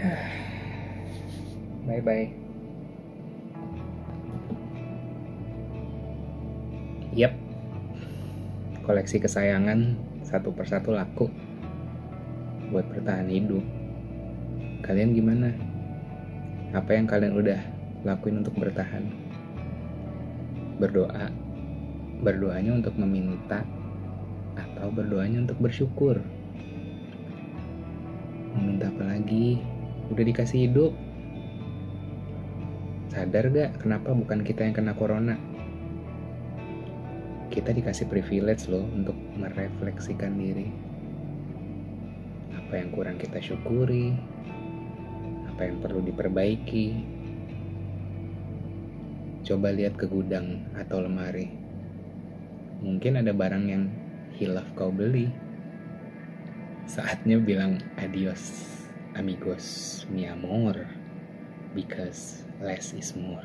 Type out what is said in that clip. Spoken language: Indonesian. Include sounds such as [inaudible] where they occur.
[sighs] Bye bye. Yap. Koleksi kesayangan satu persatu laku buat bertahan hidup. Kalian gimana? Apa yang kalian udah lakuin untuk bertahan? Berdoa. Berdoanya untuk meminta atau berdoanya untuk bersyukur? Meminta apa lagi? Udah dikasih hidup. Sadar gak kenapa bukan kita yang kena corona? Kita dikasih privilege loh untuk merefleksikan diri. Apa yang kurang kita syukuri, apa yang perlu diperbaiki. Coba lihat ke gudang atau lemari. Mungkin ada barang yang hilaf kau beli. Saatnya bilang adios, amigos, mi amor, because less is more.